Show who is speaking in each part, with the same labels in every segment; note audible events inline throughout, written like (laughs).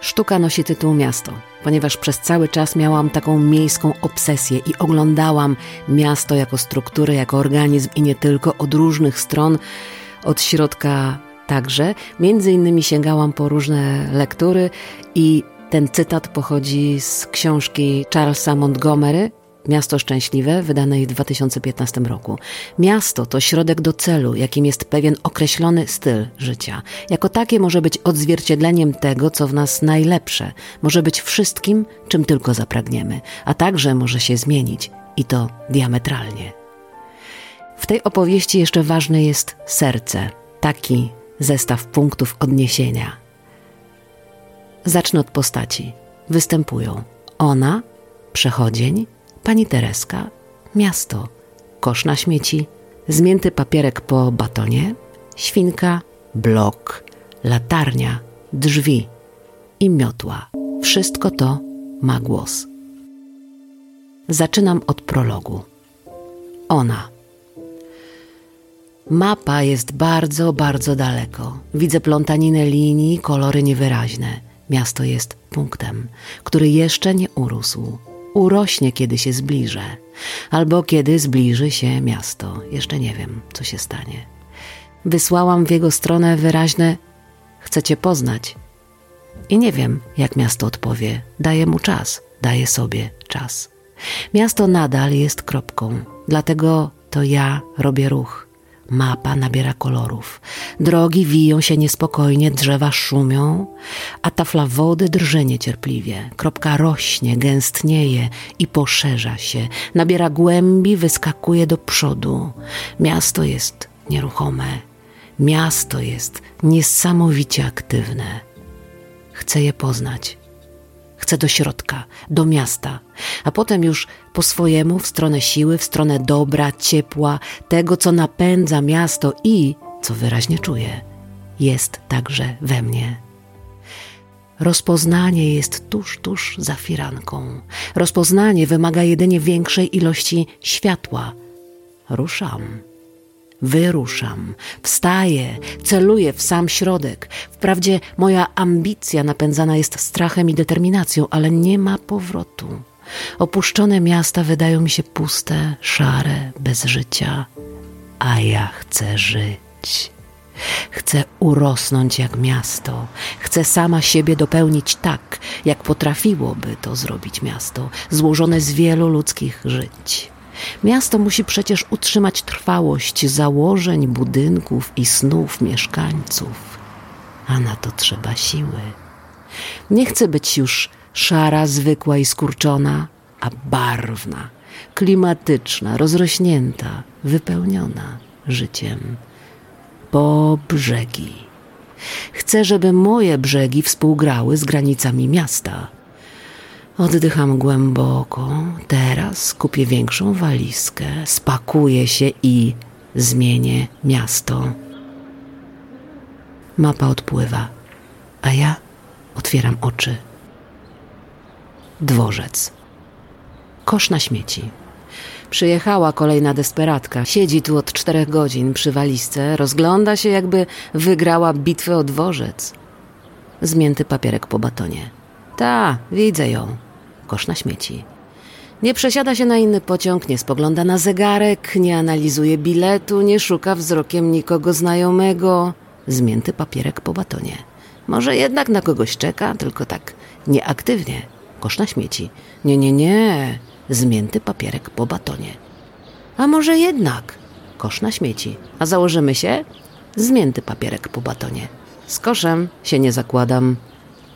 Speaker 1: Sztuka nosi tytuł Miasto, ponieważ przez cały czas miałam taką miejską obsesję i oglądałam miasto jako strukturę, jako organizm i nie tylko od różnych stron, od środka także. Między innymi sięgałam po różne lektury i ten cytat pochodzi z książki Charlesa Montgomery Miasto Szczęśliwe, wydanej w 2015 roku. Miasto to środek do celu, jakim jest pewien określony styl życia. Jako takie może być odzwierciedleniem tego, co w nas najlepsze, może być wszystkim, czym tylko zapragniemy, a także może się zmienić i to diametralnie. W tej opowieści jeszcze ważne jest serce, taki zestaw punktów odniesienia. Zacznę od postaci. Występują ona, przechodzień, pani Tereska, miasto, kosz na śmieci, zmięty papierek po batonie, świnka, blok, latarnia, drzwi i miotła. Wszystko to ma głos. Zaczynam od prologu. Ona. Mapa jest bardzo, bardzo daleko. Widzę plątaninę linii, kolory niewyraźne. Miasto jest punktem, który jeszcze nie urósł urośnie, kiedy się zbliżę, albo kiedy zbliży się miasto. Jeszcze nie wiem, co się stanie. Wysłałam w jego stronę wyraźne: Chcecie poznać. I nie wiem, jak miasto odpowie. Daję mu czas, daję sobie czas. Miasto nadal jest kropką, dlatego to ja robię ruch. Mapa nabiera kolorów. Drogi wiją się niespokojnie, drzewa szumią, a tafla wody drży niecierpliwie. Kropka rośnie, gęstnieje i poszerza się. Nabiera głębi, wyskakuje do przodu. Miasto jest nieruchome. Miasto jest niesamowicie aktywne. Chcę je poznać. Chcę do środka, do miasta, a potem już po swojemu w stronę siły, w stronę dobra, ciepła, tego, co napędza miasto i, co wyraźnie czuję, jest także we mnie. Rozpoznanie jest tuż, tuż za firanką. Rozpoznanie wymaga jedynie większej ilości światła. Ruszam. Wyruszam, wstaję, celuję w sam środek. Wprawdzie moja ambicja napędzana jest strachem i determinacją, ale nie ma powrotu. Opuszczone miasta wydają mi się puste, szare, bez życia, a ja chcę żyć. Chcę urosnąć jak miasto. Chcę sama siebie dopełnić tak, jak potrafiłoby to zrobić miasto, złożone z wielu ludzkich żyć. Miasto musi przecież utrzymać trwałość założeń, budynków i snów mieszkańców, a na to trzeba siły. Nie chcę być już szara, zwykła i skurczona, a barwna, klimatyczna, rozrośnięta, wypełniona życiem. Po brzegi. Chcę, żeby moje brzegi współgrały z granicami miasta Oddycham głęboko. Teraz kupię większą walizkę, spakuję się i zmienię miasto. Mapa odpływa, a ja otwieram oczy. Dworzec. Kosz na śmieci. Przyjechała kolejna desperatka. Siedzi tu od czterech godzin przy walizce, rozgląda się, jakby wygrała bitwę o dworzec. Zmięty papierek po batonie. Ta, widzę ją kosz na śmieci. Nie przesiada się na inny pociąg, nie spogląda na zegarek, nie analizuje biletu, nie szuka wzrokiem nikogo znajomego. Zmięty papierek po batonie. Może jednak na kogoś czeka, tylko tak nieaktywnie. Kosz na śmieci. Nie, nie, nie. Zmięty papierek po batonie. A może jednak? Kosz na śmieci. A założymy się? Zmięty papierek po batonie. Z koszem się nie zakładam.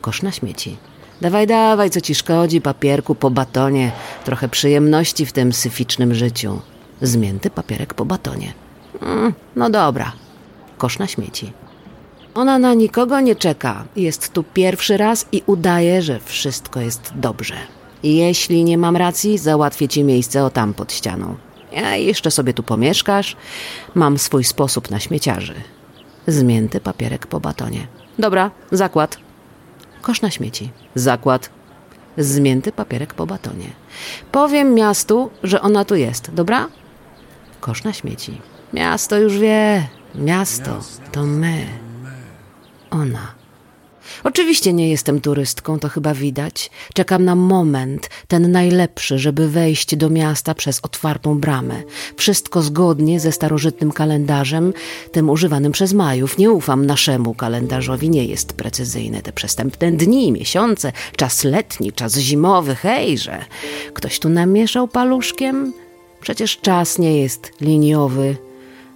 Speaker 1: Kosz na śmieci. Dawaj, dawaj, co ci szkodzi, papierku po batonie. Trochę przyjemności w tym syficznym życiu. Zmięty papierek po batonie. Mm, no dobra. Kosz na śmieci. Ona na nikogo nie czeka. Jest tu pierwszy raz i udaje, że wszystko jest dobrze. Jeśli nie mam racji, załatwię ci miejsce o tam pod ścianą. Ja jeszcze sobie tu pomieszkasz. Mam swój sposób na śmieciarzy. Zmięty papierek po batonie. Dobra, zakład. Kosz na śmieci. Zakład. Zmięty papierek po batonie. Powiem miastu, że ona tu jest, dobra? Kosz na śmieci. Miasto już wie. Miasto to my. Ona. Oczywiście nie jestem turystką, to chyba widać. Czekam na moment, ten najlepszy, żeby wejść do miasta przez otwartą bramę. Wszystko zgodnie ze starożytnym kalendarzem, tym używanym przez Majów. Nie ufam naszemu kalendarzowi, nie jest precyzyjny. Te przestępne dni, miesiące, czas letni, czas zimowy, hejże. Ktoś tu namieszał paluszkiem? Przecież czas nie jest liniowy,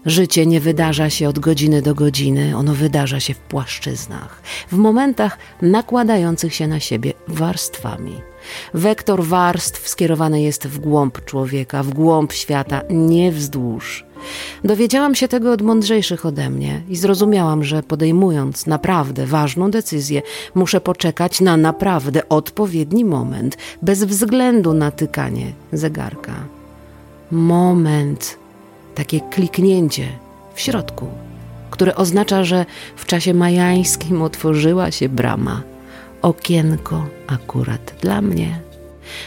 Speaker 1: Życie nie wydarza się od godziny do godziny, ono wydarza się w płaszczyznach, w momentach nakładających się na siebie warstwami. Wektor warstw skierowany jest w głąb człowieka, w głąb świata, nie wzdłuż. Dowiedziałam się tego od mądrzejszych ode mnie i zrozumiałam, że podejmując naprawdę ważną decyzję, muszę poczekać na naprawdę odpowiedni moment, bez względu na tykanie zegarka. Moment takie kliknięcie w środku, które oznacza, że w czasie majańskim otworzyła się brama, okienko akurat dla mnie.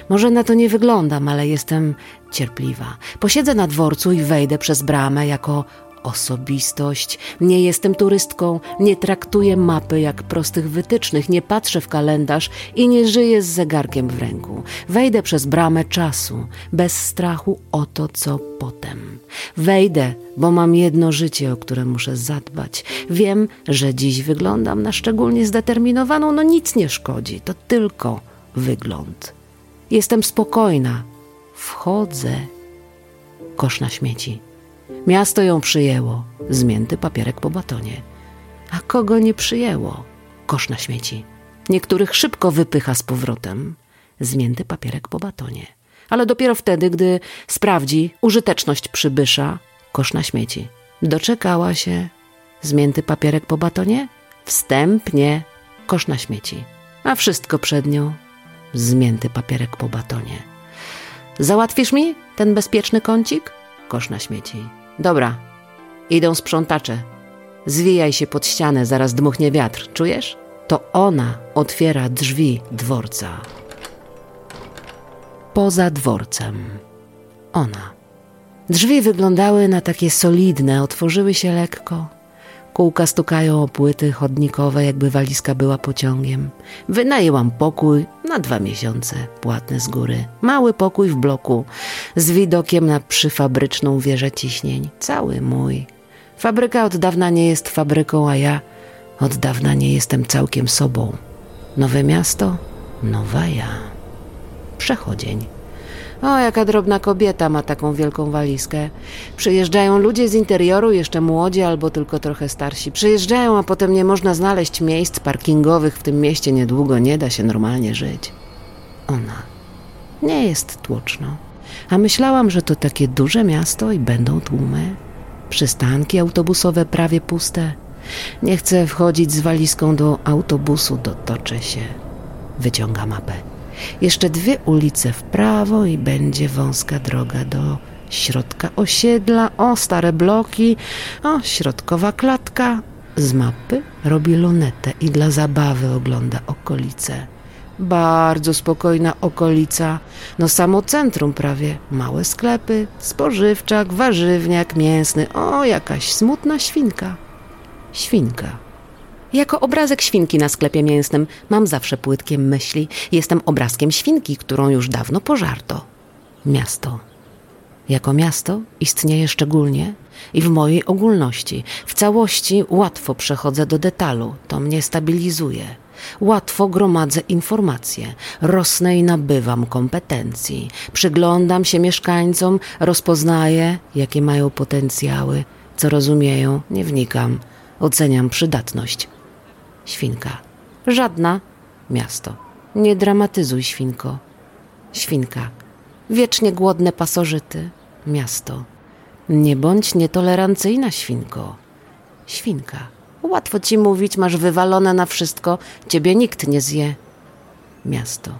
Speaker 1: Może na to nie wyglądam, ale jestem cierpliwa. Posiedzę na dworcu i wejdę przez bramę jako osobistość. Nie jestem turystką, nie traktuję mapy jak prostych wytycznych, nie patrzę w kalendarz i nie żyję z zegarkiem w ręku. Wejdę przez bramę czasu, bez strachu o to, co potem. Wejdę, bo mam jedno życie, o które muszę zadbać. Wiem, że dziś wyglądam na szczególnie zdeterminowaną, no nic nie szkodzi, to tylko wygląd. Jestem spokojna. Wchodzę. Kosz na śmieci. Miasto ją przyjęło. Zmięty papierek po batonie. A kogo nie przyjęło? Kosz na śmieci. Niektórych szybko wypycha z powrotem. Zmięty papierek po batonie. Ale dopiero wtedy, gdy sprawdzi użyteczność przybysza, kosz na śmieci. Doczekała się. Zmięty papierek po batonie? Wstępnie. Kosz na śmieci. A wszystko przed nią. Zmięty papierek po batonie. Załatwisz mi ten bezpieczny kącik? Kosz na śmieci. Dobra, idą sprzątacze. Zwijaj się pod ścianę, zaraz dmuchnie wiatr, czujesz? To ona otwiera drzwi dworca. Poza dworcem. Ona. Drzwi wyglądały na takie solidne, otworzyły się lekko. Kółka stukają o płyty chodnikowe, jakby walizka była pociągiem. Wynajęłam pokój na dwa miesiące, płatny z góry. Mały pokój w bloku, z widokiem na przyfabryczną wieżę ciśnień. Cały mój. Fabryka od dawna nie jest fabryką, a ja od dawna nie jestem całkiem sobą. Nowe miasto, nowa ja. Przechodzień. O, jaka drobna kobieta ma taką wielką walizkę. Przyjeżdżają ludzie z interioru, jeszcze młodzi albo tylko trochę starsi. Przyjeżdżają, a potem nie można znaleźć miejsc parkingowych w tym mieście niedługo, nie da się normalnie żyć. Ona. Nie jest tłoczno. A myślałam, że to takie duże miasto i będą tłumy. Przystanki autobusowe prawie puste. Nie chcę wchodzić z walizką do autobusu, dotoczę się. Wyciąga mapę. Jeszcze dwie ulice w prawo i będzie wąska droga do środka osiedla. O, stare bloki. O, środkowa klatka. Z mapy robi lunetę i dla zabawy ogląda okolice. Bardzo spokojna okolica. No samo centrum prawie. Małe sklepy, spożywczak, warzywniak, mięsny. O, jakaś smutna świnka. Świnka jako obrazek świnki na sklepie mięsnym mam zawsze płytkie myśli. Jestem obrazkiem świnki, którą już dawno pożarto. Miasto. Jako miasto istnieje szczególnie i w mojej ogólności. W całości łatwo przechodzę do detalu, to mnie stabilizuje. Łatwo gromadzę informacje, rosnę i nabywam kompetencji. Przyglądam się mieszkańcom, rozpoznaję, jakie mają potencjały, co rozumieją, nie wnikam, oceniam przydatność. Świnka. Żadna. Miasto. Nie dramatyzuj, świnko. Świnka. Wiecznie głodne pasożyty. Miasto. Nie bądź nietolerancyjna, świnko. Świnka. Łatwo ci mówić, masz wywalone na wszystko, ciebie nikt nie zje. Miasto.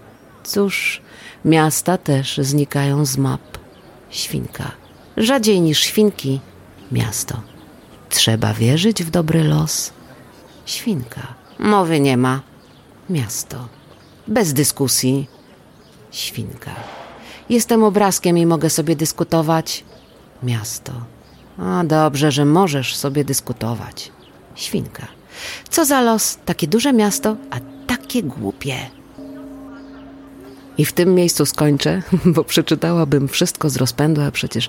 Speaker 1: Cóż, miasta też znikają z map. Świnka. Rzadziej niż świnki. Miasto. Trzeba wierzyć w dobry los. Świnka. Mowy nie ma. Miasto. Bez dyskusji. Świnka. Jestem obrazkiem i mogę sobie dyskutować. Miasto. A dobrze, że możesz sobie dyskutować. Świnka. Co za los, takie duże miasto, a takie głupie. I w tym miejscu skończę, (laughs) bo przeczytałabym wszystko z rozpędu, a przecież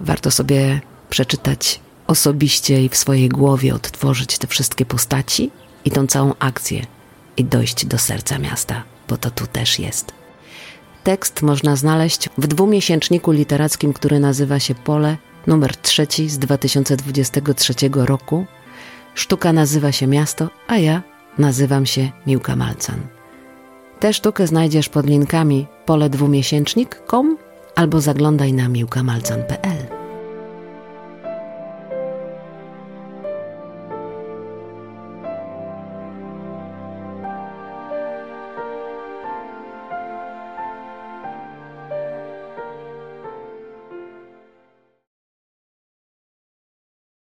Speaker 1: warto sobie przeczytać osobiście i w swojej głowie odtworzyć te wszystkie postaci i tą całą akcję i dojść do serca miasta, bo to tu też jest. Tekst można znaleźć w dwumiesięczniku literackim, który nazywa się Pole, numer trzeci z 2023 roku. Sztuka nazywa się Miasto, a ja nazywam się Miłka Malcan. Tę sztukę znajdziesz pod linkami poledwumiesięcznik.com albo zaglądaj na miłkamalcan.pl.